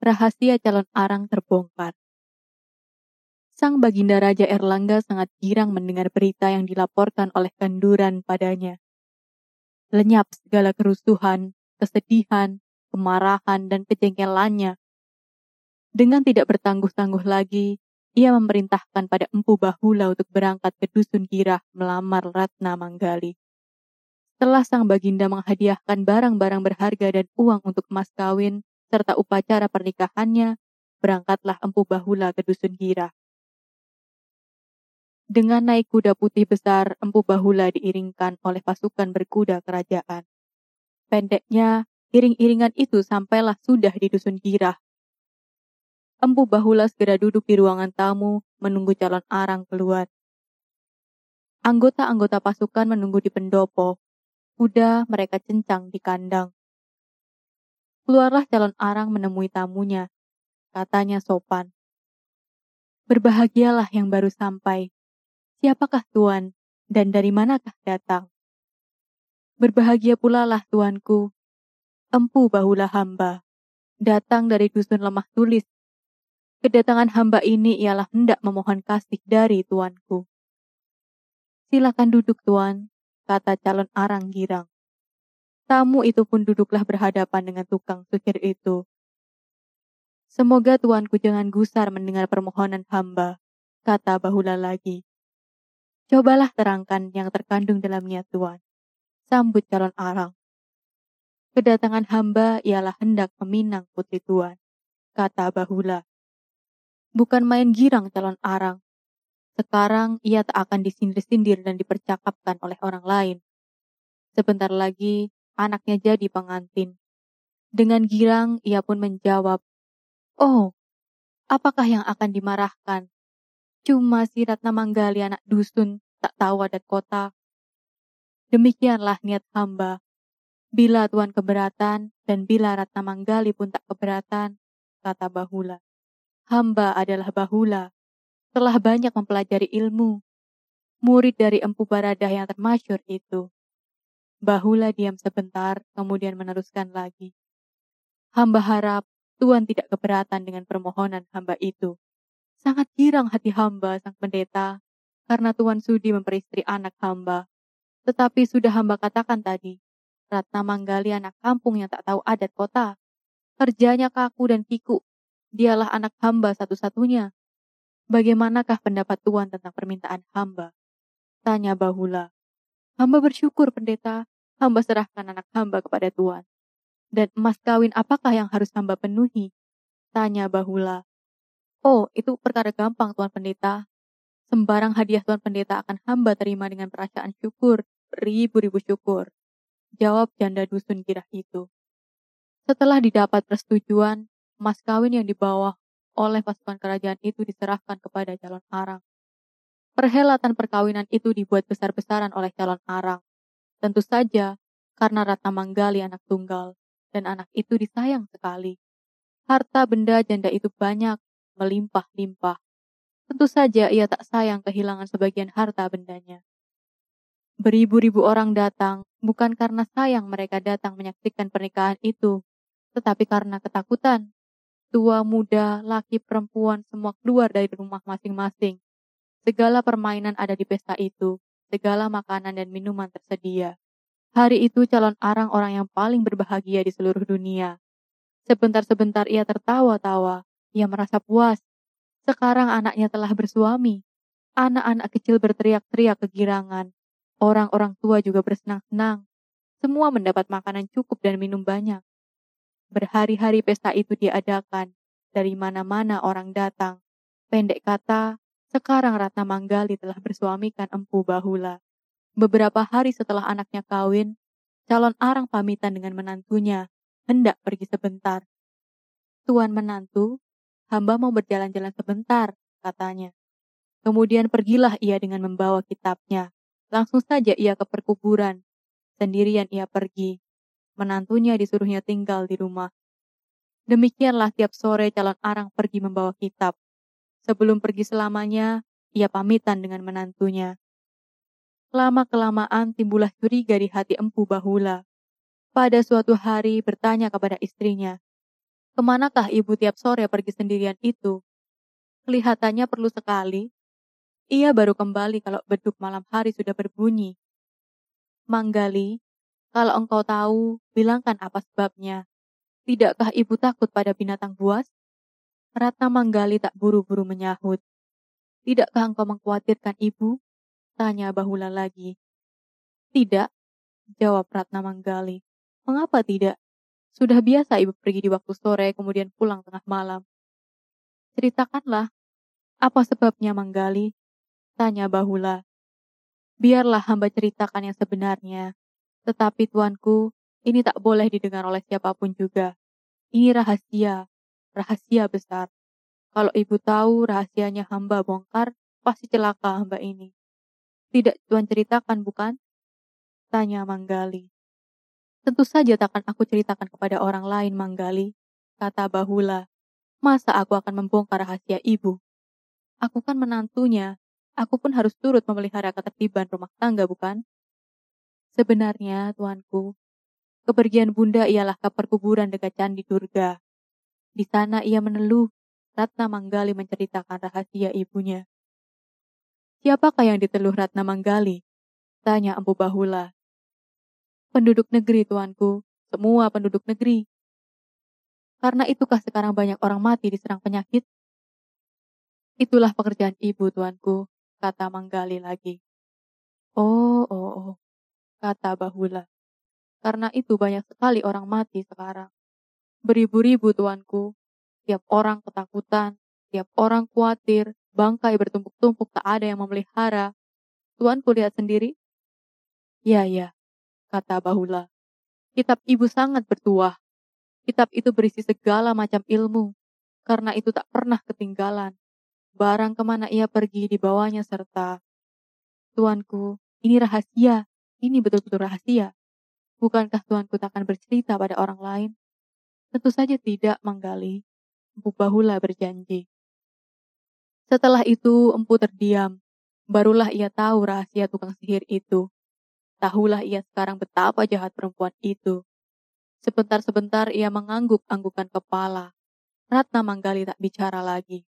Rahasia calon arang terbongkar. Sang Baginda Raja Erlangga sangat girang mendengar berita yang dilaporkan oleh Kanduran padanya. Lenyap segala kerusuhan, kesedihan, kemarahan, dan kejengkelannya. Dengan tidak bertangguh-tangguh lagi, ia memerintahkan pada Empu Bahula untuk berangkat ke Dusun Girah melamar Ratna Manggali. Setelah sang baginda menghadiahkan barang-barang berharga dan uang untuk emas kawin serta upacara pernikahannya, berangkatlah Empu Bahula ke Dusun Gira. Dengan naik kuda putih besar, Empu Bahula diiringkan oleh pasukan berkuda kerajaan. Pendeknya, iring-iringan itu sampailah sudah di Dusun Gira. Empu Bahula segera duduk di ruangan tamu, menunggu calon arang keluar. Anggota-anggota pasukan menunggu di pendopo, Kuda mereka cencang di kandang. Keluarlah calon arang menemui tamunya. Katanya sopan. Berbahagialah yang baru sampai. Siapakah tuan dan dari manakah datang? Berbahagia pula lah tuanku. Empu bahulah hamba. Datang dari dusun lemah tulis. Kedatangan hamba ini ialah hendak memohon kasih dari tuanku. Silakan duduk tuan, kata calon arang girang. Tamu itu pun duduklah berhadapan dengan tukang sukir itu. Semoga tuanku jangan gusar mendengar permohonan hamba, kata Bahula lagi. Cobalah terangkan yang terkandung dalamnya tuan, sambut calon arang. Kedatangan hamba ialah hendak meminang putri tuan, kata Bahula. Bukan main girang calon arang, sekarang ia tak akan disindir-sindir dan dipercakapkan oleh orang lain. Sebentar lagi, anaknya jadi pengantin. Dengan girang, ia pun menjawab, Oh, apakah yang akan dimarahkan? Cuma si Ratna Manggali anak dusun tak tahu adat kota. Demikianlah niat hamba. Bila Tuhan keberatan dan bila Ratna Manggali pun tak keberatan, kata Bahula. Hamba adalah Bahula, telah banyak mempelajari ilmu. Murid dari Empu Baradah yang termasyur itu. Bahula diam sebentar, kemudian meneruskan lagi. Hamba harap Tuhan tidak keberatan dengan permohonan hamba itu. Sangat girang hati hamba, sang pendeta, karena Tuhan sudi memperistri anak hamba. Tetapi sudah hamba katakan tadi, Ratna Manggali anak kampung yang tak tahu adat kota. Kerjanya kaku dan kiku. Dialah anak hamba satu-satunya. Bagaimanakah pendapat Tuhan tentang permintaan hamba? Tanya Bahula. Hamba bersyukur, pendeta. Hamba serahkan anak hamba kepada Tuhan. Dan emas kawin apakah yang harus hamba penuhi? Tanya Bahula. Oh, itu perkara gampang, Tuan Pendeta. Sembarang hadiah Tuan Pendeta akan hamba terima dengan perasaan syukur, ribu-ribu syukur. Jawab janda dusun girah itu. Setelah didapat persetujuan, emas kawin yang dibawa oleh pasukan kerajaan itu diserahkan kepada calon arang. Perhelatan perkawinan itu dibuat besar-besaran oleh calon arang. Tentu saja karena Ratna Manggali anak tunggal dan anak itu disayang sekali. Harta benda janda itu banyak, melimpah-limpah. Tentu saja ia tak sayang kehilangan sebagian harta bendanya. Beribu-ribu orang datang bukan karena sayang mereka datang menyaksikan pernikahan itu, tetapi karena ketakutan tua, muda, laki, perempuan, semua keluar dari rumah masing-masing. Segala permainan ada di pesta itu, segala makanan dan minuman tersedia. Hari itu calon arang orang yang paling berbahagia di seluruh dunia. Sebentar-sebentar ia tertawa-tawa, ia merasa puas. Sekarang anaknya telah bersuami. Anak-anak kecil berteriak-teriak kegirangan. Orang-orang tua juga bersenang-senang. Semua mendapat makanan cukup dan minum banyak. Berhari-hari pesta itu diadakan, dari mana-mana orang datang. Pendek kata, sekarang Ratna Manggali telah bersuamikan Empu Bahula. Beberapa hari setelah anaknya kawin, calon arang pamitan dengan menantunya, hendak pergi sebentar. Tuan menantu, hamba mau berjalan-jalan sebentar, katanya. Kemudian pergilah ia dengan membawa kitabnya. Langsung saja ia ke perkuburan. Sendirian ia pergi, menantunya disuruhnya tinggal di rumah. Demikianlah tiap sore calon arang pergi membawa kitab. Sebelum pergi selamanya, ia pamitan dengan menantunya. Lama-kelamaan timbullah curiga di hati empu Bahula. Pada suatu hari bertanya kepada istrinya, Ke manakah ibu tiap sore pergi sendirian itu? Kelihatannya perlu sekali. Ia baru kembali kalau beduk malam hari sudah berbunyi. Manggali, kalau engkau tahu, bilangkan apa sebabnya. Tidakkah ibu takut pada binatang buas? Ratna Manggali tak buru-buru menyahut. Tidakkah engkau mengkhawatirkan ibu? Tanya Bahula lagi. Tidak, jawab Ratna Manggali. Mengapa tidak? Sudah biasa ibu pergi di waktu sore kemudian pulang tengah malam. Ceritakanlah, apa sebabnya Manggali? Tanya Bahula. Biarlah hamba ceritakan yang sebenarnya. Tetapi tuanku, ini tak boleh didengar oleh siapa pun juga. Ini rahasia, rahasia besar. Kalau ibu tahu rahasianya hamba bongkar, pasti celaka hamba ini. Tidak tuan ceritakan, bukan? Tanya Manggali. Tentu saja takkan aku ceritakan kepada orang lain, Manggali, kata Bahula. Masa aku akan membongkar rahasia ibu? Aku kan menantunya. Aku pun harus turut memelihara ketertiban rumah tangga, bukan? Sebenarnya, tuanku, kepergian bunda ialah ke perkuburan dekat Candi Durga. Di sana ia mengeluh, Ratna Manggali menceritakan rahasia ibunya. Siapakah yang diteluh Ratna Manggali? Tanya Empu Bahula. Penduduk negeri, tuanku. Semua penduduk negeri. Karena itukah sekarang banyak orang mati diserang penyakit? Itulah pekerjaan ibu, tuanku, kata Manggali lagi. Oh, oh, oh, kata Bahula. Karena itu banyak sekali orang mati sekarang. Beribu-ribu, tuanku. Tiap orang ketakutan, tiap orang khawatir, bangkai bertumpuk-tumpuk tak ada yang memelihara. Tuanku lihat sendiri? Ya, ya, kata Bahula. Kitab ibu sangat bertuah. Kitab itu berisi segala macam ilmu, karena itu tak pernah ketinggalan. Barang ke mana ia pergi dibawanya serta, Tuanku, ini rahasia, ini betul-betul rahasia. Bukankah tuanku takkan bercerita pada orang lain? Tentu saja tidak, Manggali. Empu Bahula berjanji. Setelah itu, Empu terdiam. Barulah ia tahu rahasia tukang sihir itu. Tahulah ia sekarang betapa jahat perempuan itu. Sebentar-sebentar ia mengangguk-anggukan kepala. Ratna Manggali tak bicara lagi.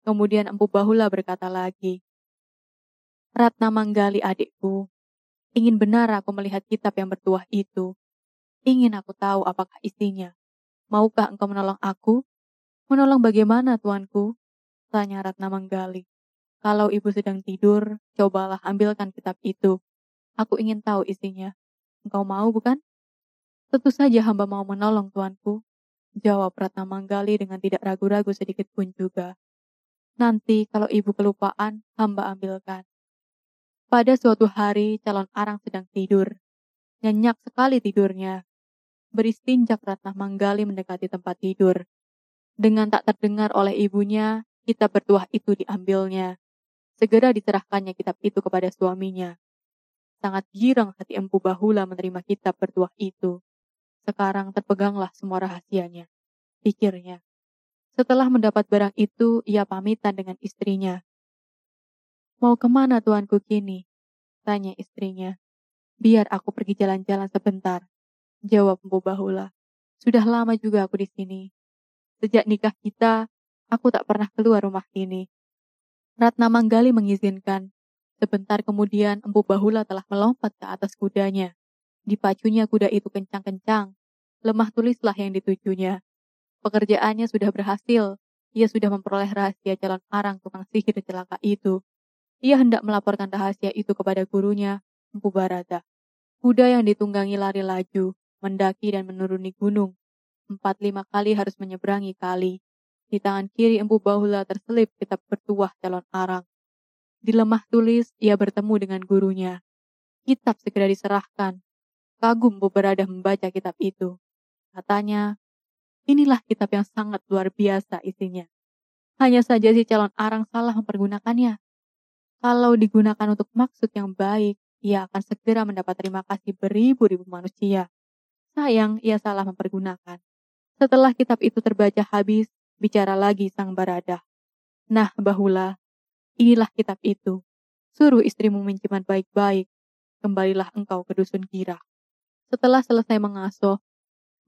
Kemudian Empu Bahula berkata lagi, Ratna Manggali adikku, ingin benar aku melihat kitab yang bertuah itu. Ingin aku tahu apakah isinya. Maukah engkau menolong aku? Menolong bagaimana, tuanku? Tanya Ratna Manggali. Kalau ibu sedang tidur, cobalah ambilkan kitab itu. Aku ingin tahu isinya. Engkau mau, bukan? Tentu saja hamba mau menolong tuanku, jawab Ratna Manggali dengan tidak ragu-ragu sedikit pun juga. Nanti kalau ibu kelupaan, hamba ambilkan. Pada suatu hari calon arang sedang tidur. Nyenyak sekali tidurnya. Beristinjak Ratna Manggali mendekati tempat tidur. Dengan tak terdengar oleh ibunya, kitab bertuah itu diambilnya. Segera diserahkannya kitab itu kepada suaminya. Sangat girang hati Empu Bahula menerima kitab bertuah itu. Sekarang terpeganglah semua rahasianya, pikirnya. Setelah mendapat barang itu, ia pamitan dengan istrinya. Mau ke mana tuanku kini? Tanya istrinya. Biar aku pergi jalan-jalan sebentar. Jawab Mbu Bahula. Sudah lama juga aku di sini. Sejak nikah kita, aku tak pernah keluar rumah ini. Ratna Manggali mengizinkan. Sebentar kemudian Empu Bahula telah melompat ke atas kudanya. Dipacunya kuda itu kencang-kencang. Lemah tulislah yang ditujunya. Pekerjaannya sudah berhasil. Ia sudah memperoleh rahasia calon arang tukang sihir celaka itu. Ia hendak melaporkan rahasia itu kepada gurunya, Empu Barada. Kuda yang ditunggangi lari laju, mendaki dan menuruni gunung. Empat lima kali harus menyeberangi kali. Di tangan kiri Empu Bahula terselip kitab bertuah calon arang. Di lemah tulis, ia bertemu dengan gurunya. Kitab segera diserahkan, Kagum beberapa membaca kitab itu. Katanya, inilah kitab yang sangat luar biasa isinya. Hanya saja si calon arang salah mempergunakannya. Kalau digunakan untuk maksud yang baik, ia akan segera mendapat terima kasih beribu-ribu manusia. Sayang, ia salah mempergunakan. Setelah kitab itu terbaca habis, bicara lagi sang barada. Nah, Bahula, inilah kitab itu. Suruh istrimu mencimat baik-baik. Kembalilah engkau ke dusun kira. Setelah selesai mengasuh,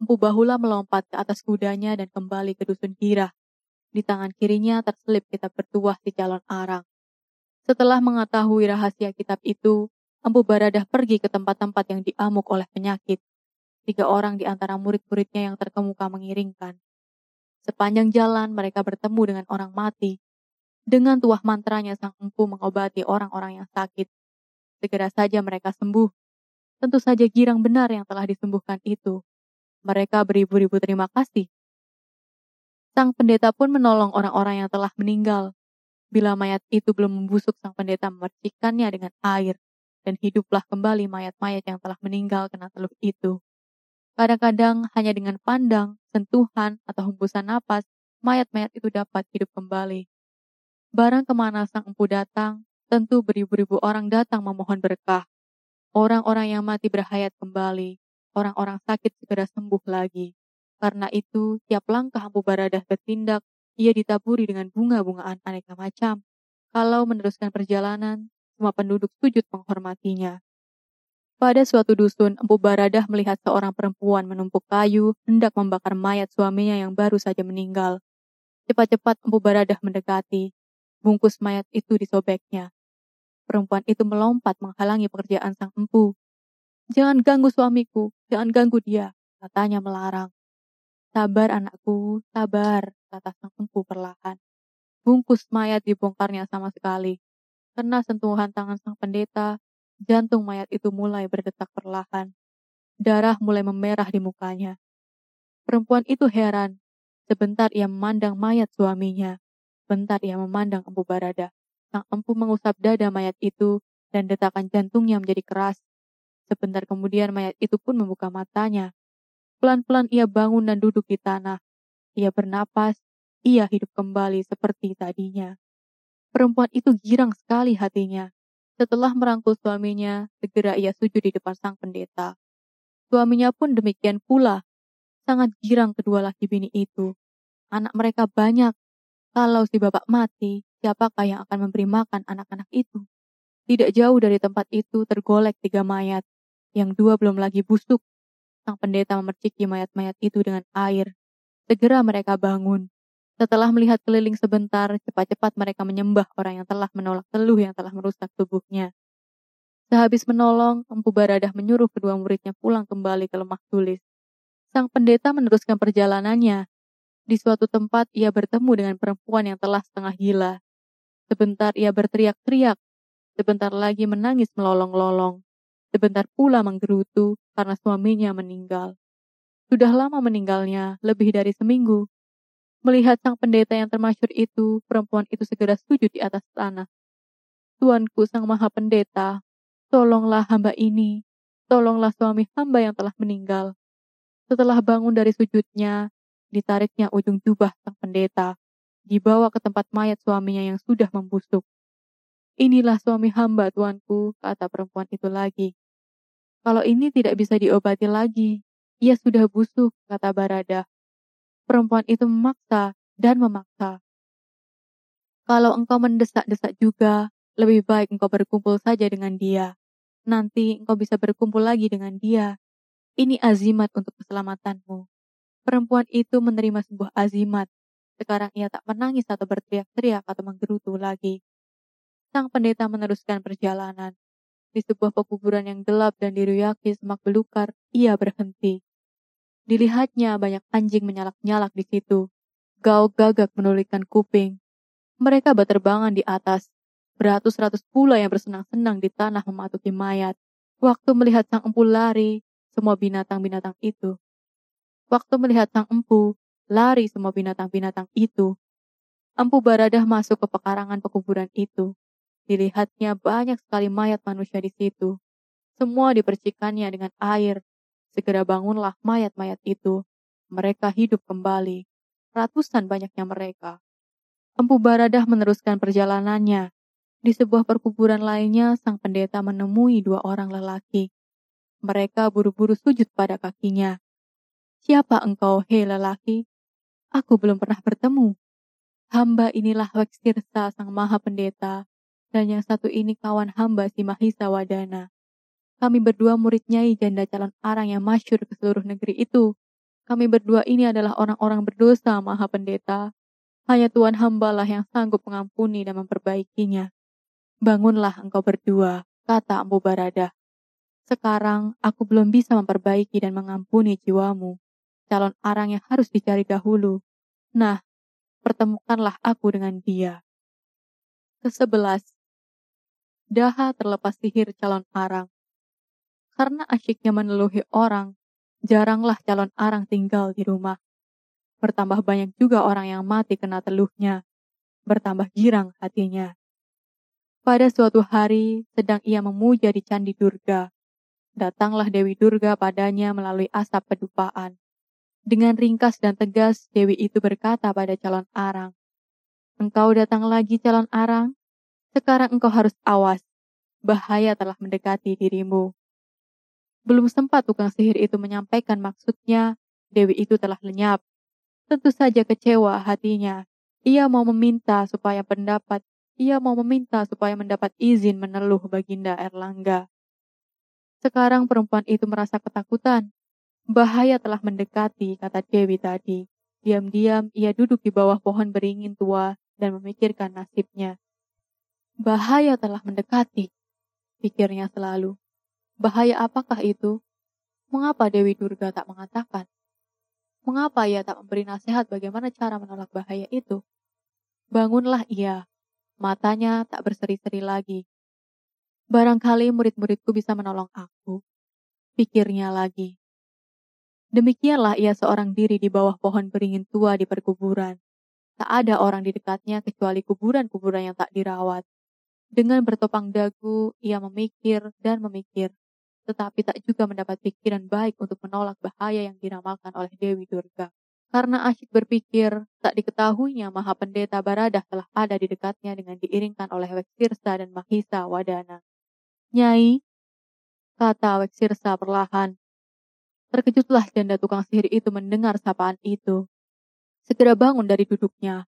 Empu Bahula melompat ke atas kudanya dan kembali ke dusun Girah. Di tangan kirinya terselip kitab bertuah si calon arang. Setelah mengetahui rahasia kitab itu, Empu Baradah pergi ke tempat-tempat yang diamuk oleh penyakit. Tiga orang di antara murid-muridnya yang terkemuka mengiringkan. Sepanjang jalan mereka bertemu dengan orang mati. Dengan tuah mantranya sang empu mengobati orang-orang yang sakit. Segera saja mereka sembuh. Tentu saja girang benar yang telah disembuhkan itu. Mereka beribu-ribu terima kasih. Sang pendeta pun menolong orang-orang yang telah meninggal. Bila mayat itu belum membusuk, sang pendeta memercikannya dengan air, dan hiduplah kembali mayat-mayat yang telah meninggal kena teluh itu. Kadang-kadang hanya dengan pandang, sentuhan, atau hembusan napas, mayat-mayat itu dapat hidup kembali. Barang ke mana sang empu datang, tentu beribu-ribu orang datang memohon berkah. Orang-orang yang mati berhayat kembali, orang-orang sakit segera sembuh lagi. Karena itu, tiap langkah empu baradah bertindak, ia ditaburi dengan bunga-bungaan aneka macam. Kalau meneruskan perjalanan, semua penduduk sujud menghormatinya. Pada suatu dusun, Empu Baradah melihat seorang perempuan menumpuk kayu hendak membakar mayat suaminya yang baru saja meninggal. Cepat-cepat Empu Baradah mendekati. Bungkus mayat itu disobeknya. Perempuan itu melompat menghalangi pekerjaan sang empu. Jangan ganggu suamiku, jangan ganggu dia, katanya melarang. Sabar anakku, sabar, kata sang empu perlahan. Bungkus mayat dibongkarnya sama sekali. Kena sentuhan tangan sang pendeta, Jantung mayat itu mulai berdetak perlahan. Darah mulai memerah di mukanya. Perempuan itu heran. Sebentar ia memandang mayat suaminya. Sebentar ia memandang empu barada. Sang empu mengusap dada mayat itu dan detakan jantungnya menjadi keras. Sebentar kemudian mayat itu pun membuka matanya. Pelan-pelan ia bangun dan duduk di tanah. Ia bernapas, ia hidup kembali seperti tadinya. Perempuan itu girang sekali hatinya. Setelah merangkul suaminya, segera ia sujud di depan sang pendeta. Suaminya pun demikian pula. Sangat girang kedua laki bini itu. Anak mereka banyak. Kalau si bapak mati, siapakah yang akan memberi makan anak-anak itu? Tidak jauh dari tempat itu tergolek tiga mayat. Yang dua belum lagi busuk. Sang pendeta memerciki mayat-mayat itu dengan air. Segera mereka bangun. Setelah melihat keliling sebentar, cepat-cepat mereka menyembah orang yang telah menolak teluh yang telah merusak tubuhnya. Sehabis menolong, Empu Baradah menyuruh kedua muridnya pulang kembali ke lemah tulis. Sang pendeta meneruskan perjalanannya. Di suatu tempat ia bertemu dengan perempuan yang telah setengah gila. Sebentar ia berteriak-teriak, sebentar lagi menangis melolong-lolong. Sebentar pula menggerutu karena suaminya meninggal. Sudah lama meninggalnya, lebih dari seminggu. Melihat sang pendeta yang termasyur itu, perempuan itu segera sujud di atas tanah. Tuanku sang maha pendeta, tolonglah hamba ini, tolonglah suami hamba yang telah meninggal. Setelah bangun dari sujudnya, ditariknya ujung jubah sang pendeta, dibawa ke tempat mayat suaminya yang sudah membusuk. Inilah suami hamba, tuanku, kata perempuan itu lagi. Kalau ini tidak bisa diobati lagi, ia sudah busuk, kata Barada. Perempuan itu memaksa dan memaksa. Kalau engkau mendesak-desak juga, lebih baik engkau berkumpul saja dengan dia. Nanti engkau bisa berkumpul lagi dengan dia. Ini azimat untuk keselamatanmu. Perempuan itu menerima sebuah azimat. Sekarang ia tak menangis atau berteriak-teriak atau menggerutu lagi. Sang pendeta meneruskan perjalanan. Di sebuah pekuburan yang gelap dan diruyaki semak belukar, ia berhenti. Dilihatnya banyak anjing menyalak-nyalak di situ. Gau gagak menulikan kuping. Mereka berterbangan di atas. Beratus-ratus pula yang bersenang-senang di tanah mematuhi mayat. Waktu melihat sang empu lari, semua binatang-binatang itu. Waktu melihat sang empu, lari semua binatang-binatang itu. Empu Baradah masuk ke pekarangan pekuburan itu. Dilihatnya banyak sekali mayat manusia di situ. Semua dipercikannya dengan air, Segera bangunlah mayat-mayat itu. Mereka hidup kembali. Ratusan banyaknya mereka. Empu Baradah meneruskan perjalanannya. Di sebuah perkuburan lainnya, sang pendeta menemui dua orang lelaki. Mereka buru-buru sujud pada kakinya. Siapa engkau, hei lelaki? Aku belum pernah bertemu. Hamba inilah Wekstirsa sang maha pendeta, dan yang satu ini kawan hamba si Mahisa Wadana. Kami berdua murid Nyai janda calon arang yang masyur ke seluruh negeri itu. Kami berdua ini adalah orang-orang berdosa, Maha Pendeta. Hanya Tuhan hambalah yang sanggup mengampuni dan memperbaikinya. Bangunlah engkau berdua, kata Ambu Barada. Sekarang aku belum bisa memperbaiki dan mengampuni jiwamu. Calon arang yang harus dicari dahulu. Nah, pertemukanlah aku dengan dia. Kesebelas, Daha terlepas sihir calon arang. Karena asyiknya meneluhi orang, jaranglah calon arang tinggal di rumah. Bertambah banyak juga orang yang mati kena teluhnya. Bertambah girang hatinya. Pada suatu hari, sedang ia memuja di Candi Durga. Datanglah Dewi Durga padanya melalui asap pedupaan. Dengan ringkas dan tegas, Dewi itu berkata pada calon arang, Engkau datang lagi calon arang? Sekarang engkau harus awas. Bahaya telah mendekati dirimu. Belum sempat tukang sihir itu menyampaikan maksudnya, Dewi itu telah lenyap. Tentu saja kecewa hatinya. Ia mau meminta supaya pendapat, ia mau meminta supaya mendapat izin meneluh Baginda Erlangga. Sekarang perempuan itu merasa ketakutan. Bahaya telah mendekati, kata Dewi tadi. Diam-diam ia duduk di bawah pohon beringin tua dan memikirkan nasibnya. Bahaya telah mendekati, pikirnya selalu. Bahaya apakah itu? Mengapa Dewi Durga tak mengatakan? Mengapa ia tak memberi nasihat bagaimana cara menolak bahaya itu? Bangunlah ia. Matanya tak berseri-seri lagi. Barangkali murid-muridku bisa menolong aku. Pikirnya lagi. Demikianlah ia seorang diri di bawah pohon beringin tua di perkuburan. Tak ada orang di dekatnya kecuali kuburan-kuburan yang tak dirawat. Dengan bertopang dagu, ia memikir dan memikir tetapi tak juga mendapat pikiran baik untuk menolak bahaya yang diramalkan oleh Dewi Durga. Karena asyik berpikir, tak diketahuinya Maha Pendeta Baradah telah ada di dekatnya dengan diiringkan oleh Weksirsa dan Mahisa Wadana. Nyai, kata Weksirsa perlahan. Terkejutlah janda tukang sihir itu mendengar sapaan itu. Segera bangun dari duduknya.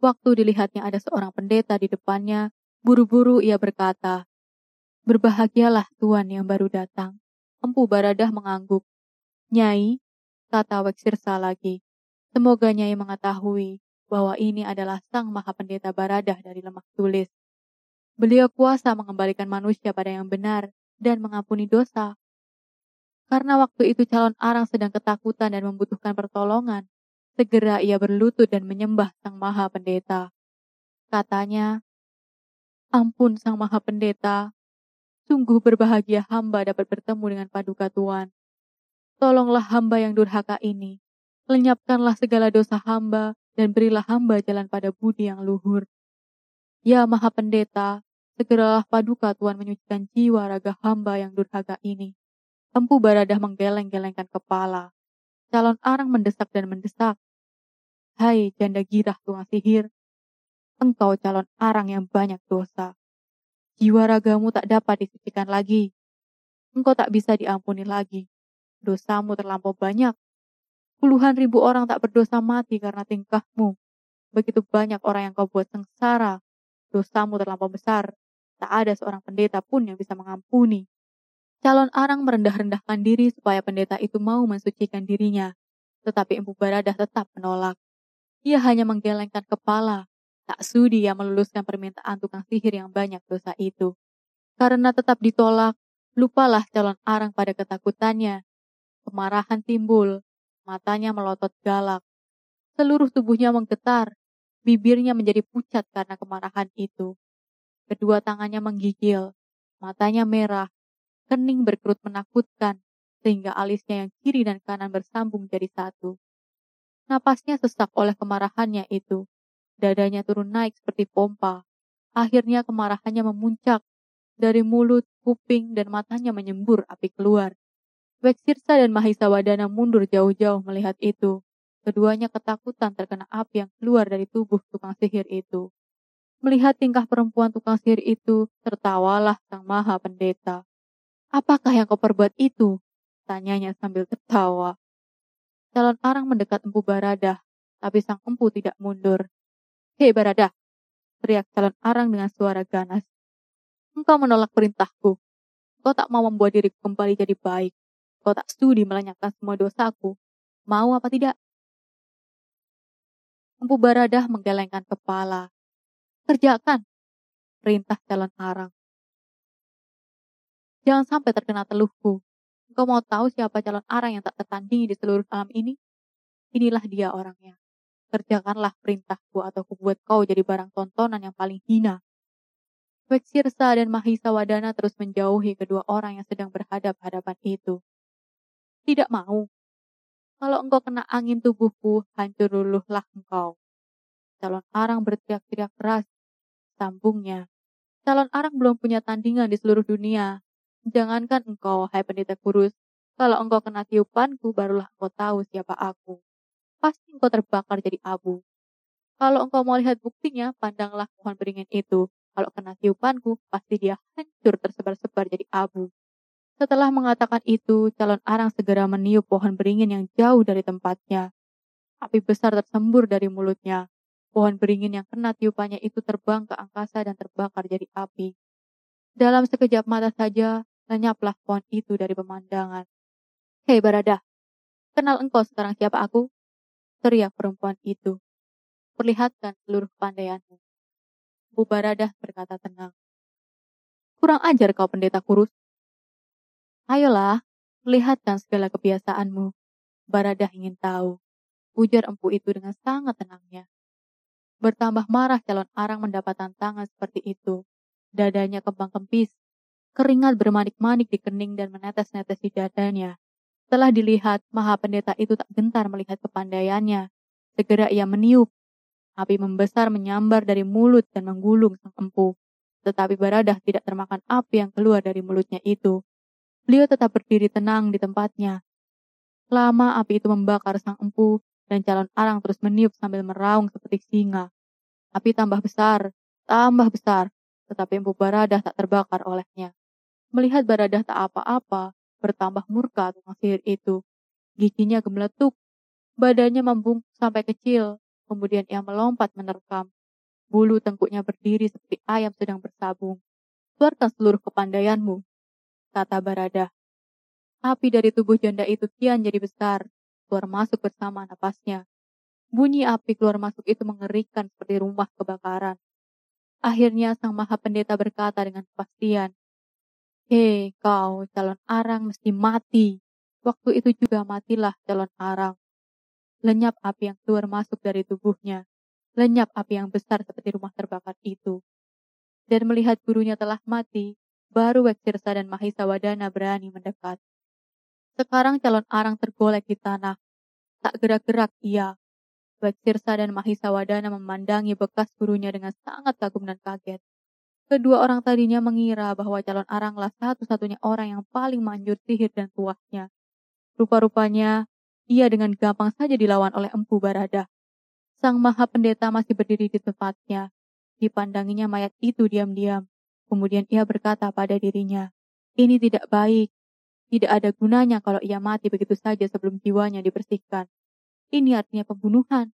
Waktu dilihatnya ada seorang pendeta di depannya, buru-buru ia berkata, Berbahagialah Tuan yang baru datang. Empu Baradah mengangguk. Nyai, kata Weksirsa lagi. Semoga Nyai mengetahui bahwa ini adalah Sang Maha Pendeta Baradah dari Lemak Tulis. Beliau kuasa mengembalikan manusia pada yang benar dan mengampuni dosa. Karena waktu itu calon arang sedang ketakutan dan membutuhkan pertolongan, segera ia berlutut dan menyembah Sang Maha Pendeta. Katanya, Ampun Sang Maha Pendeta, Sungguh berbahagia hamba dapat bertemu dengan paduka Tuhan. Tolonglah hamba yang durhaka ini. Lenyapkanlah segala dosa hamba dan berilah hamba jalan pada budi yang luhur. Ya Maha Pendeta, segeralah paduka Tuhan menyucikan jiwa raga hamba yang durhaka ini. Empu Baradah menggeleng-gelengkan kepala. Calon arang mendesak dan mendesak. Hai janda girah tukang sihir, engkau calon arang yang banyak dosa. Jiwa ragamu tak dapat disucikan lagi. Engkau tak bisa diampuni lagi. Dosamu terlampau banyak. Puluhan ribu orang tak berdosa mati karena tingkahmu. Begitu banyak orang yang kau buat sengsara. Dosamu terlampau besar. Tak ada seorang pendeta pun yang bisa mengampuni. Calon arang merendah-rendahkan diri supaya pendeta itu mau mensucikan dirinya. Tetapi Empu Baradah tetap menolak. Ia hanya menggelengkan kepala Tak sudi ia meluluskan permintaan tukang sihir yang banyak dosa itu. Karena tetap ditolak, lupalah calon arang pada ketakutannya. Kemarahan timbul, matanya melotot galak. Seluruh tubuhnya menggetar, bibirnya menjadi pucat karena kemarahan itu. Kedua tangannya menggigil, matanya merah, kening berkerut menakutkan, sehingga alisnya yang kiri dan kanan bersambung jadi satu. Napasnya sesak oleh kemarahannya itu. Dadanya turun naik seperti pompa. Akhirnya kemarahannya memuncak. Dari mulut, kuping, dan matanya menyembur api keluar. Weksirsa dan Mahisa Wadana mundur jauh-jauh melihat itu. Keduanya ketakutan terkena api yang keluar dari tubuh tukang sihir itu. Melihat tingkah perempuan tukang sihir itu, tertawalah sang maha pendeta. Apakah yang kau perbuat itu? Tanyanya sambil tertawa. Calon arang mendekat empu baradah, tapi sang empu tidak mundur. Hei Barada, teriak calon arang dengan suara ganas. Engkau menolak perintahku. Kau tak mau membuat diriku kembali jadi baik. Kau tak studi melenyapkan semua dosaku. Mau apa tidak? Empu Baradah menggelengkan kepala. Kerjakan, perintah calon arang. Jangan sampai terkena teluhku. Engkau mau tahu siapa calon arang yang tak tertandingi di seluruh alam ini? Inilah dia orangnya. Kerjakanlah perintahku atau kubuat kau jadi barang tontonan yang paling hina. Weksirsa dan Mahisa Wadana terus menjauhi kedua orang yang sedang berhadap-hadapan itu. Tidak mau. Kalau engkau kena angin tubuhku, hancur luluhlah engkau. Calon arang berteriak-teriak keras. Sambungnya. Calon arang belum punya tandingan di seluruh dunia. Jangankan engkau, hai pendeta kurus, kalau engkau kena tiupanku, barulah engkau tahu siapa aku. Pasti engkau terbakar jadi abu. Kalau engkau mau lihat buktinya, pandanglah pohon beringin itu. Kalau kena tiupanku, pasti dia hancur tersebar-sebar jadi abu. Setelah mengatakan itu, calon arang segera meniup pohon beringin yang jauh dari tempatnya. Api besar tersembur dari mulutnya. Pohon beringin yang kena tiupannya itu terbang ke angkasa dan terbakar jadi api. Dalam sekejap mata saja, lenyaplah pohon itu dari pemandangan. Hei Barada, kenal engkau sekarang siapa aku? Teriak perempuan itu. Perlihatkan seluruh kepandaianmu. Bu Barada berkata tenang. Kurang ajar kau pendeta kurus. Ayolah, lihatkan segala kebiasaanmu. Baradah ingin tahu. Ujar empu itu dengan sangat tenangnya. Bertambah marah calon arang mendapat tantangan seperti itu. Dadanya kembang kempis. Keringat bermanik-manik di kening dan menetes-netes di dadanya. Setelah dilihat, maha pendeta itu tak gentar melihat kepandaiannya. Segera ia meniup. Api membesar menyambar dari mulut dan menggulung sang empu. Tetapi Baradah tidak termakan api yang keluar dari mulutnya itu. Beliau tetap berdiri tenang di tempatnya. Lama api itu membakar sang empu dan calon arang terus meniup sambil meraung seperti singa. Api tambah besar, tambah besar, tetapi empu Baradah tak terbakar olehnya. Melihat Baradah tak apa-apa, bertambah murka tukang sihir itu. Giginya gemeletuk, badannya membungkuk sampai kecil, kemudian ia melompat menerkam. Bulu tengkuknya berdiri seperti ayam sedang bersabung. Keluarkan seluruh kepandaianmu, kata Barada. Api dari tubuh janda itu kian jadi besar, keluar masuk bersama napasnya. Bunyi api keluar masuk itu mengerikan seperti rumah kebakaran. Akhirnya sang maha pendeta berkata dengan kepastian, Hei kau calon arang mesti mati. Waktu itu juga matilah calon arang. Lenyap api yang keluar masuk dari tubuhnya. Lenyap api yang besar seperti rumah terbakar itu. Dan melihat gurunya telah mati, baru Weksirsa dan Mahisa Wadana berani mendekat. Sekarang calon arang tergolek di tanah. Tak gerak-gerak ia. Weksirsa dan Mahisa Wadana memandangi bekas gurunya dengan sangat kagum dan kaget. Kedua orang tadinya mengira bahwa calon aranglah satu-satunya orang yang paling manjur sihir dan tuahnya. Rupa-rupanya, ia dengan gampang saja dilawan oleh Empu Barada. Sang Maha Pendeta masih berdiri di tempatnya. Dipandanginya mayat itu diam-diam. Kemudian ia berkata pada dirinya, ini tidak baik. Tidak ada gunanya kalau ia mati begitu saja sebelum jiwanya dibersihkan. Ini artinya pembunuhan.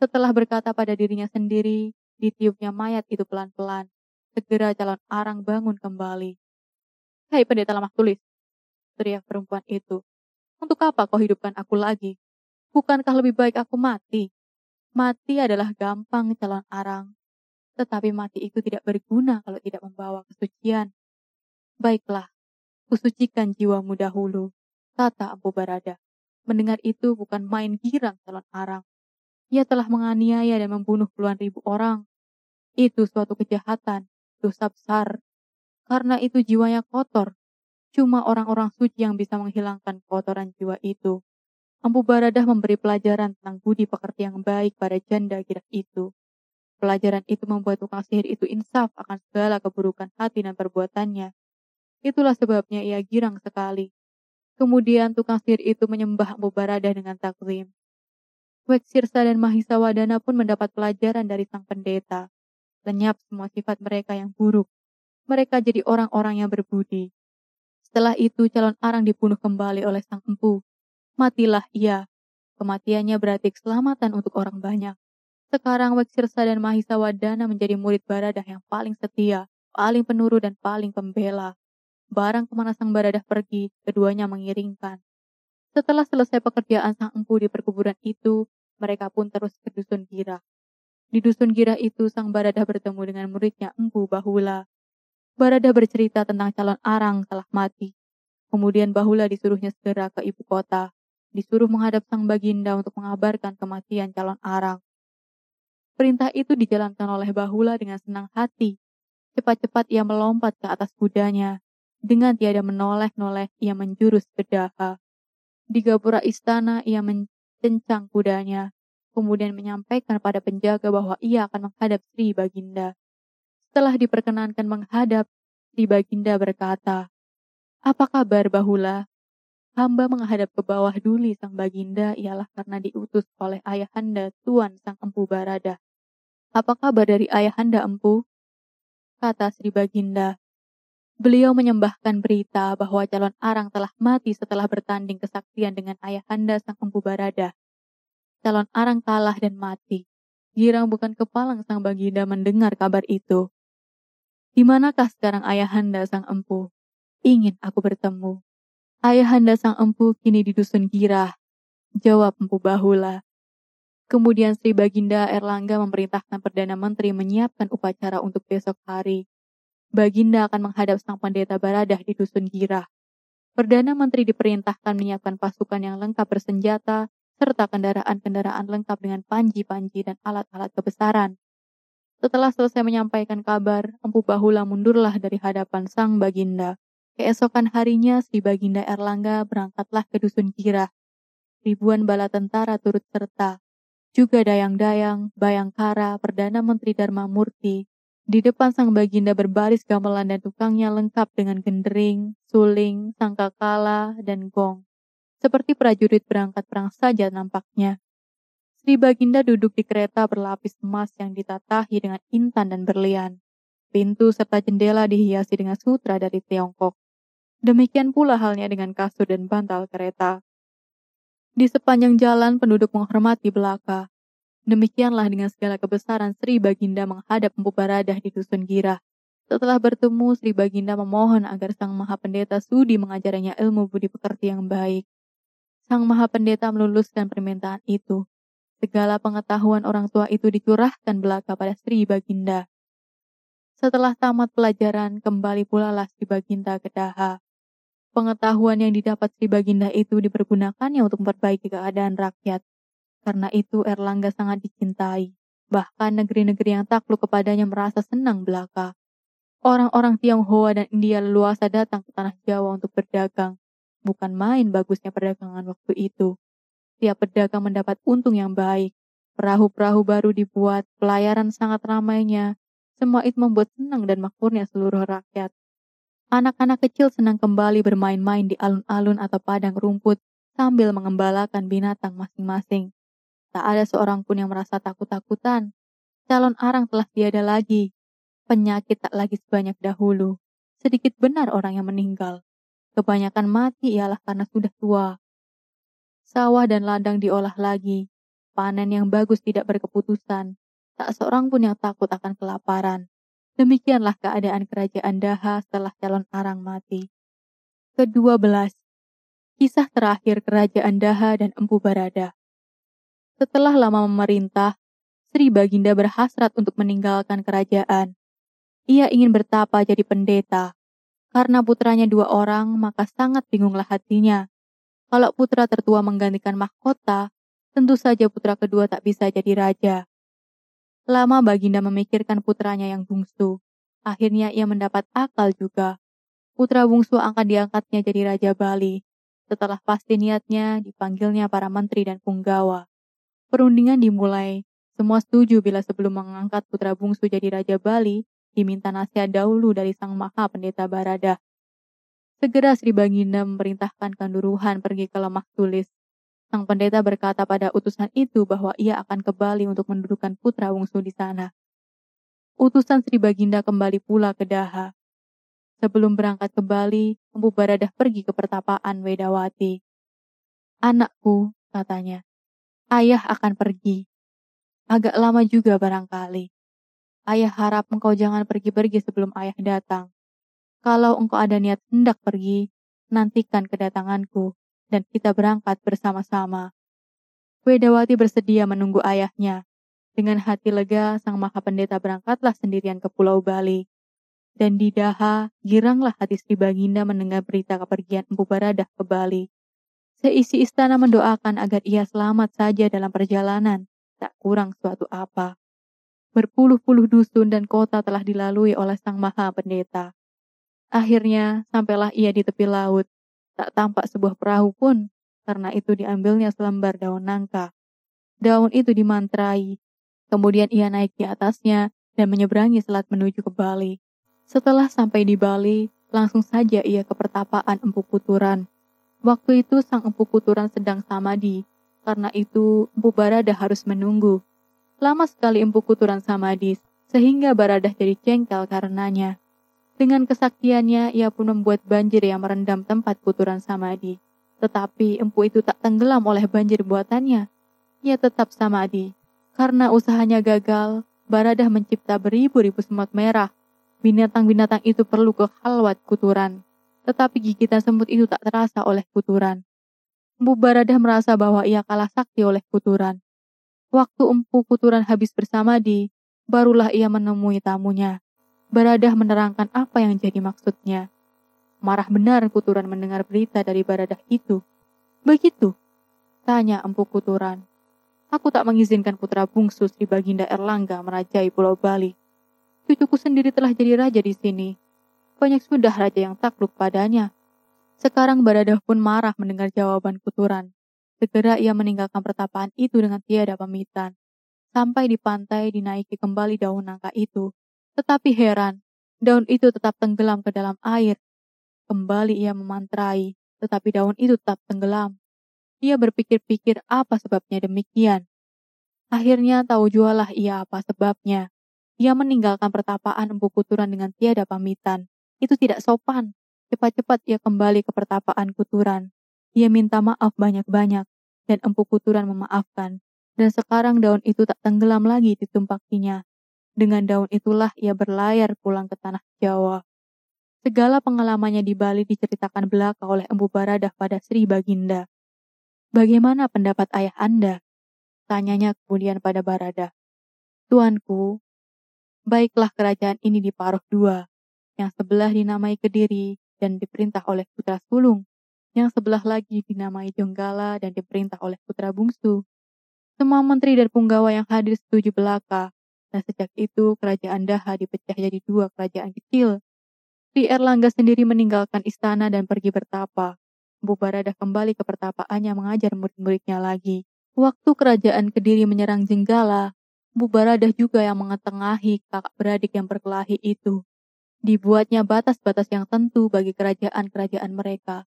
Setelah berkata pada dirinya sendiri, ditiupnya mayat itu pelan-pelan. Segera calon arang bangun kembali. Hai pendeta lemah tulis, teriak perempuan itu. Untuk apa kau hidupkan aku lagi? Bukankah lebih baik aku mati? Mati adalah gampang calon arang. Tetapi mati itu tidak berguna kalau tidak membawa kesucian. Baiklah, kusucikan jiwamu dahulu, kata Abu Barada. Mendengar itu bukan main girang calon arang. Ia telah menganiaya dan membunuh puluhan ribu orang. Itu suatu kejahatan, dosa besar. Karena itu jiwanya kotor. Cuma orang-orang suci yang bisa menghilangkan kotoran jiwa itu. Ampu Baradah memberi pelajaran tentang budi pekerti yang baik pada janda gila itu. Pelajaran itu membuat tukang sihir itu insaf akan segala keburukan hati dan perbuatannya. Itulah sebabnya ia girang sekali. Kemudian tukang sihir itu menyembah Abu Baradah dengan takzim. Weksirsa dan Mahisa Wadana pun mendapat pelajaran dari sang pendeta. Lenyap semua sifat mereka yang buruk. Mereka jadi orang-orang yang berbudi. Setelah itu calon arang dibunuh kembali oleh sang empu. Matilah ia. Kematiannya berarti keselamatan untuk orang banyak. Sekarang Weksirsa dan Mahisa Wadana menjadi murid Baradah yang paling setia, paling penuru dan paling pembela. Barang ke mana sang Baradah pergi, keduanya mengiringkan. Setelah selesai pekerjaan sang empu di perkuburan itu, mereka pun terus ke dusun Gira. Di dusun Gira itu, sang Barada bertemu dengan muridnya Empu Bahula. Barada bercerita tentang calon arang telah mati. Kemudian Bahula disuruhnya segera ke ibu kota, disuruh menghadap sang Baginda untuk mengabarkan kematian calon arang. Perintah itu dijalankan oleh Bahula dengan senang hati. Cepat-cepat ia melompat ke atas kudanya. Dengan tiada menoleh-noleh, ia menjurus ke Daha. Di gapura istana, ia cencang kudanya, kemudian menyampaikan pada penjaga bahwa ia akan menghadap Sri Baginda. Setelah diperkenankan menghadap, Sri Baginda berkata, Apa kabar Bahula? Hamba menghadap ke bawah duli sang Baginda ialah karena diutus oleh ayahanda Tuan sang Empu Barada. Apa kabar dari ayahanda Empu? Kata Sri Baginda. Beliau menyembahkan berita bahwa calon arang telah mati setelah bertanding kesaksian dengan ayahanda sang empu barada. Calon arang kalah dan mati. Girang bukan kepalang sang baginda mendengar kabar itu. Di manakah sekarang ayahanda sang empu? Ingin aku bertemu. Ayahanda sang empu kini di dusun Girah. Jawab empu Bahula. Kemudian Sri Baginda Erlangga memerintahkan Perdana Menteri menyiapkan upacara untuk besok hari. Baginda akan menghadap sang pendeta Baradah di Dusun Girah. Perdana Menteri diperintahkan menyiapkan pasukan yang lengkap bersenjata, serta kendaraan-kendaraan lengkap dengan panji-panji dan alat-alat kebesaran. Setelah selesai menyampaikan kabar, Empu Bahula mundurlah dari hadapan sang Baginda. Keesokan harinya, Sri Baginda Erlangga berangkatlah ke Dusun Girah. Ribuan bala tentara turut serta. Juga dayang-dayang, bayangkara, Perdana Menteri Dharma Murti, di depan sang baginda berbaris gamelan dan tukangnya lengkap dengan gendering, suling, sangkakala, dan gong. Seperti prajurit berangkat perang saja nampaknya. Sri Baginda duduk di kereta berlapis emas yang ditatahi dengan intan dan berlian. Pintu serta jendela dihiasi dengan sutra dari Tiongkok. Demikian pula halnya dengan kasur dan bantal kereta. Di sepanjang jalan penduduk menghormati belaka. Demikianlah dengan segala kebesaran Sri Baginda menghadap Empu Baradah di Dusun Girah. Setelah bertemu, Sri Baginda memohon agar Sang Maha Pendeta sudi mengajarinya ilmu budi pekerti yang baik. Sang Maha Pendeta meluluskan permintaan itu. Segala pengetahuan orang tua itu dicurahkan belaka pada Sri Baginda. Setelah tamat pelajaran, kembali pula Sri Baginda ke Daha. Pengetahuan yang didapat Sri Baginda itu dipergunakannya untuk memperbaiki keadaan rakyat. Karena itu Erlangga sangat dicintai. Bahkan negeri-negeri yang takluk kepadanya merasa senang belaka. Orang-orang Tionghoa dan India leluasa datang ke tanah Jawa untuk berdagang. Bukan main bagusnya perdagangan waktu itu. Tiap pedagang mendapat untung yang baik. Perahu-perahu baru dibuat, pelayaran sangat ramainya. Semua itu membuat senang dan makmurnya seluruh rakyat. Anak-anak kecil senang kembali bermain-main di alun-alun atau padang rumput sambil mengembalakan binatang masing-masing. Tak ada seorang pun yang merasa takut-takutan. Calon arang telah tiada lagi. Penyakit tak lagi sebanyak dahulu. Sedikit benar orang yang meninggal. Kebanyakan mati ialah karena sudah tua. Sawah dan ladang diolah lagi. Panen yang bagus tidak berkeputusan. Tak seorang pun yang takut akan kelaparan. Demikianlah keadaan kerajaan Daha setelah calon arang mati. Kedua belas. Kisah terakhir kerajaan Daha dan Empu Barada. Setelah lama memerintah, Sri Baginda berhasrat untuk meninggalkan kerajaan. Ia ingin bertapa jadi pendeta. Karena putranya dua orang, maka sangat bingunglah hatinya. Kalau putra tertua menggantikan mahkota, tentu saja putra kedua tak bisa jadi raja. Lama Baginda memikirkan putranya yang bungsu. Akhirnya ia mendapat akal juga. Putra bungsu akan diangkatnya jadi Raja Bali. Setelah pasti niatnya, dipanggilnya para menteri dan punggawa. Perundingan dimulai. Semua setuju bila sebelum mengangkat putra bungsu jadi Raja Bali, diminta nasihat dahulu dari Sang Maha Pendeta Barada. Segera Sri Baginda memerintahkan Kanduruhan pergi ke lemah tulis. Sang pendeta berkata pada utusan itu bahwa ia akan kembali untuk mendudukan putra bungsu di sana. Utusan Sri Baginda kembali pula ke Daha. Sebelum berangkat kembali, Empu Baradah pergi ke pertapaan Wedawati. Anakku, katanya, Ayah akan pergi. Agak lama juga barangkali. Ayah harap engkau jangan pergi-pergi sebelum ayah datang. Kalau engkau ada niat hendak pergi, nantikan kedatanganku dan kita berangkat bersama-sama. Wedawati bersedia menunggu ayahnya. Dengan hati lega, sang maha pendeta berangkatlah sendirian ke Pulau Bali. Dan di Daha, giranglah hati Sri Baginda mendengar berita kepergian Empu Baradah ke Bali. Seisi istana mendoakan agar ia selamat saja dalam perjalanan, tak kurang suatu apa. Berpuluh-puluh dusun dan kota telah dilalui oleh sang maha pendeta. Akhirnya, sampailah ia di tepi laut. Tak tampak sebuah perahu pun, karena itu diambilnya selembar daun nangka. Daun itu dimantrai, kemudian ia naik di atasnya dan menyeberangi selat menuju ke Bali. Setelah sampai di Bali, langsung saja ia ke pertapaan Empu Kuturan. Waktu itu sang Empu Kuturan sedang samadi, karena itu Empu Barada harus menunggu. Lama sekali Empu Kuturan samadi, sehingga Baradah jadi cengkel karenanya. Dengan kesaktiannya, ia pun membuat banjir yang merendam tempat Kuturan samadi. Tetapi empu itu tak tenggelam oleh banjir buatannya. Ia tetap samadi. Karena usahanya gagal, Baradah mencipta beribu-ribu semut merah. Binatang-binatang itu perlu ke halwat kuturan. Tetapi gigitan semut itu tak terasa oleh kuturan. Empu Baradah merasa bahwa ia kalah sakti oleh kuturan. Waktu empu kuturan habis bersama di, barulah ia menemui tamunya. Baradah menerangkan apa yang jadi maksudnya. Marah benar Kuturan mendengar berita dari Baradah itu. Begitu? Tanya Empu Kuturan. Aku tak mengizinkan putra bungsu Sri Baginda Erlangga merajai Pulau Bali. Cucuku sendiri telah jadi raja di sini. Banyak sudah raja yang takluk padanya. Sekarang Baradah pun marah mendengar jawaban Kuturan. Segera ia meninggalkan pertapaan itu dengan tiada pamitan. Sampai di pantai dinaiki kembali daun nangka itu. Tetapi heran, daun itu tetap tenggelam ke dalam air Kembali ia memantrai, tetapi daun itu tetap tenggelam. Ia berpikir-pikir apa sebabnya demikian. Akhirnya tahu jualah ia apa sebabnya. Ia meninggalkan pertapaan Empu Kuturan dengan tiada pamitan. Itu tidak sopan. Cepat-cepat ia kembali ke pertapaan Kuturan. Ia minta maaf banyak-banyak, dan Empu Kuturan memaafkan. Dan sekarang daun itu tak tenggelam lagi di tumpakinya. Dengan daun itulah ia berlayar pulang ke tanah Jawa. Segala pengalamannya di Bali diceritakan belaka oleh Empu Baradah pada Sri Baginda. Bagaimana pendapat ayah Anda? Tanyanya kemudian pada Barada. Tuanku, baiklah kerajaan ini diparuh dua, yang sebelah dinamai Kediri dan diperintah oleh putra sulung, yang sebelah lagi dinamai Jonggala dan diperintah oleh putra bungsu. Semua menteri dan punggawa yang hadir setuju belaka, dan sejak itu kerajaan Daha dipecah jadi dua kerajaan kecil, Sri Erlangga sendiri meninggalkan istana dan pergi bertapa. Bu Baradah kembali ke pertapaannya mengajar murid-muridnya lagi. Waktu kerajaan Kediri menyerang Jenggala, Bu Baradah juga yang mengetengahi kakak beradik yang berkelahi itu. Dibuatnya batas-batas yang tentu bagi kerajaan-kerajaan mereka.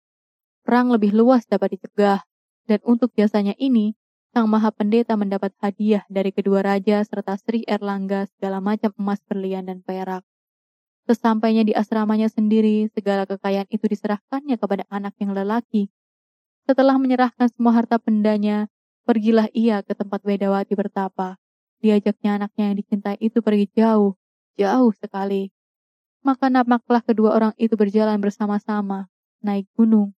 Perang lebih luas dapat dicegah, dan untuk jasanya ini, Sang Maha Pendeta mendapat hadiah dari kedua raja serta Sri Erlangga segala macam emas berlian dan perak. Sesampainya di asramanya sendiri, segala kekayaan itu diserahkannya kepada anak yang lelaki. Setelah menyerahkan semua harta bendanya, pergilah ia ke tempat Wedawati bertapa. Diajaknya anaknya yang dicintai itu pergi jauh, jauh sekali. Maka nampaklah kedua orang itu berjalan bersama-sama, naik gunung.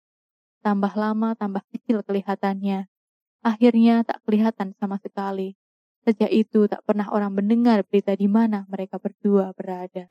Tambah lama, tambah kecil kelihatannya. Akhirnya tak kelihatan sama sekali. Sejak itu tak pernah orang mendengar berita di mana mereka berdua berada.